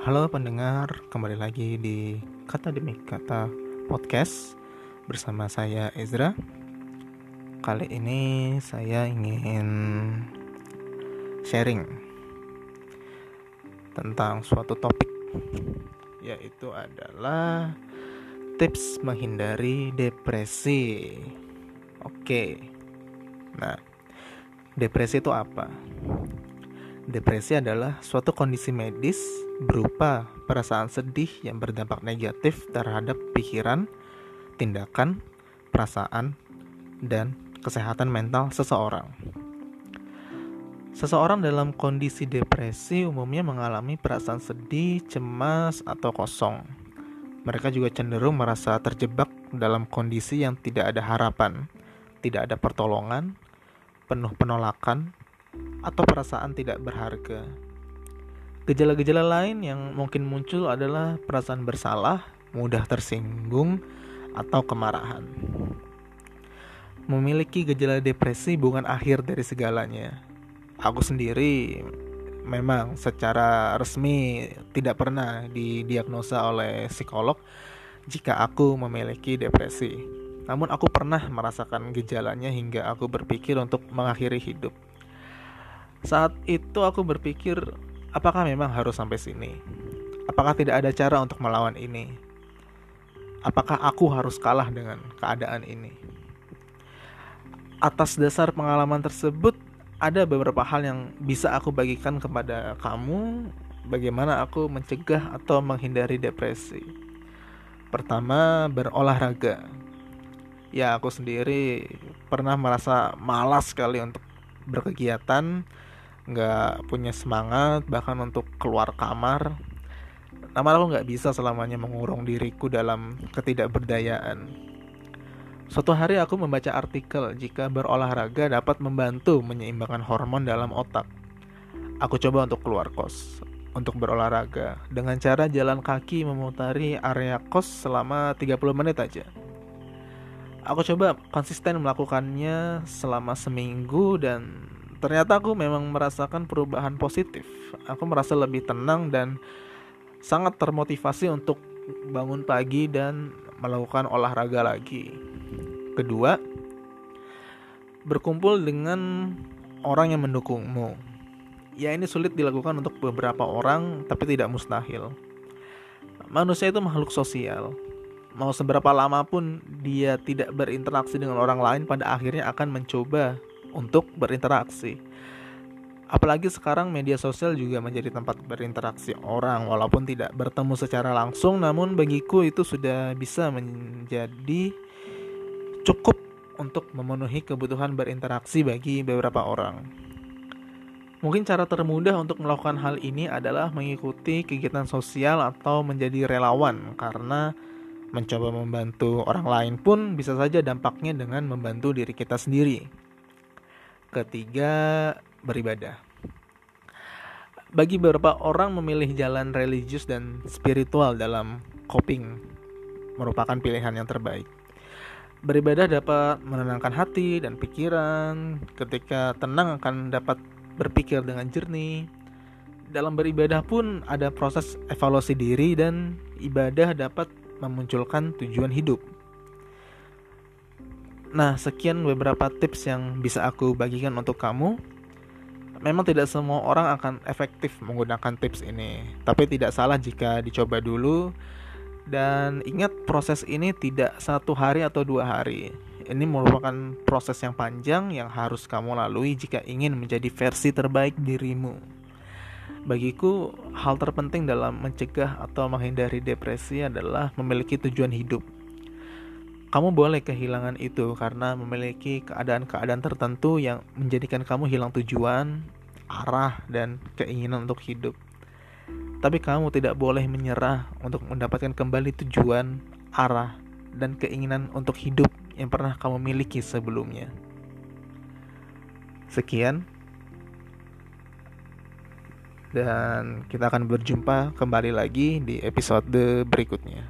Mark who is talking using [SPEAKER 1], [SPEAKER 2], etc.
[SPEAKER 1] Halo pendengar, kembali lagi di Kata Demi Kata Podcast bersama saya Ezra. Kali ini saya ingin sharing tentang suatu topik yaitu adalah tips menghindari depresi. Oke. Nah, depresi itu apa? Depresi adalah suatu kondisi medis berupa perasaan sedih yang berdampak negatif terhadap pikiran, tindakan, perasaan, dan kesehatan mental seseorang. Seseorang dalam kondisi depresi umumnya mengalami perasaan sedih, cemas, atau kosong. Mereka juga cenderung merasa terjebak dalam kondisi yang tidak ada harapan, tidak ada pertolongan, penuh penolakan, atau perasaan tidak berharga. Gejala-gejala lain yang mungkin muncul adalah perasaan bersalah, mudah tersinggung, atau kemarahan. Memiliki gejala depresi bukan akhir dari segalanya. Aku sendiri memang secara resmi tidak pernah didiagnosa oleh psikolog jika aku memiliki depresi. Namun aku pernah merasakan gejalanya hingga aku berpikir untuk mengakhiri hidup. Saat itu aku berpikir, apakah memang harus sampai sini? Apakah tidak ada cara untuk melawan ini? Apakah aku harus kalah dengan keadaan ini? Atas dasar pengalaman tersebut, ada beberapa hal yang bisa aku bagikan kepada kamu bagaimana aku mencegah atau menghindari depresi. Pertama, berolahraga. Ya, aku sendiri pernah merasa malas sekali untuk berkegiatan nggak punya semangat bahkan untuk keluar kamar namun aku nggak bisa selamanya mengurung diriku dalam ketidakberdayaan. Suatu hari aku membaca artikel jika berolahraga dapat membantu menyeimbangkan hormon dalam otak. Aku coba untuk keluar kos untuk berolahraga dengan cara jalan kaki memutari area kos selama 30 menit aja. Aku coba konsisten melakukannya selama seminggu dan ternyata aku memang merasakan perubahan positif. Aku merasa lebih tenang dan sangat termotivasi untuk bangun pagi dan melakukan olahraga lagi. Kedua, berkumpul dengan orang yang mendukungmu. Ya ini sulit dilakukan untuk beberapa orang, tapi tidak mustahil. Manusia itu makhluk sosial. Mau seberapa lama pun dia tidak berinteraksi dengan orang lain, pada akhirnya akan mencoba untuk berinteraksi. Apalagi sekarang media sosial juga menjadi tempat berinteraksi orang walaupun tidak bertemu secara langsung namun bagiku itu sudah bisa menjadi cukup untuk memenuhi kebutuhan berinteraksi bagi beberapa orang. Mungkin cara termudah untuk melakukan hal ini adalah mengikuti kegiatan sosial atau menjadi relawan karena mencoba membantu orang lain pun bisa saja dampaknya dengan membantu diri kita sendiri. Ketiga, beribadah. Bagi beberapa orang memilih jalan religius dan spiritual dalam coping merupakan pilihan yang terbaik. Beribadah dapat menenangkan hati dan pikiran. Ketika tenang akan dapat berpikir dengan jernih. Dalam beribadah pun ada proses evaluasi diri dan ibadah dapat memunculkan tujuan hidup. Nah, sekian beberapa tips yang bisa aku bagikan untuk kamu. Memang tidak semua orang akan efektif menggunakan tips ini, tapi tidak salah jika dicoba dulu. Dan ingat, proses ini tidak satu hari atau dua hari. Ini merupakan proses yang panjang yang harus kamu lalui jika ingin menjadi versi terbaik dirimu. Bagiku, hal terpenting dalam mencegah atau menghindari depresi adalah memiliki tujuan hidup kamu boleh kehilangan itu karena memiliki keadaan-keadaan tertentu yang menjadikan kamu hilang tujuan, arah, dan keinginan untuk hidup. Tapi kamu tidak boleh menyerah untuk mendapatkan kembali tujuan, arah, dan keinginan untuk hidup yang pernah kamu miliki sebelumnya. Sekian, dan kita akan berjumpa kembali lagi di episode berikutnya.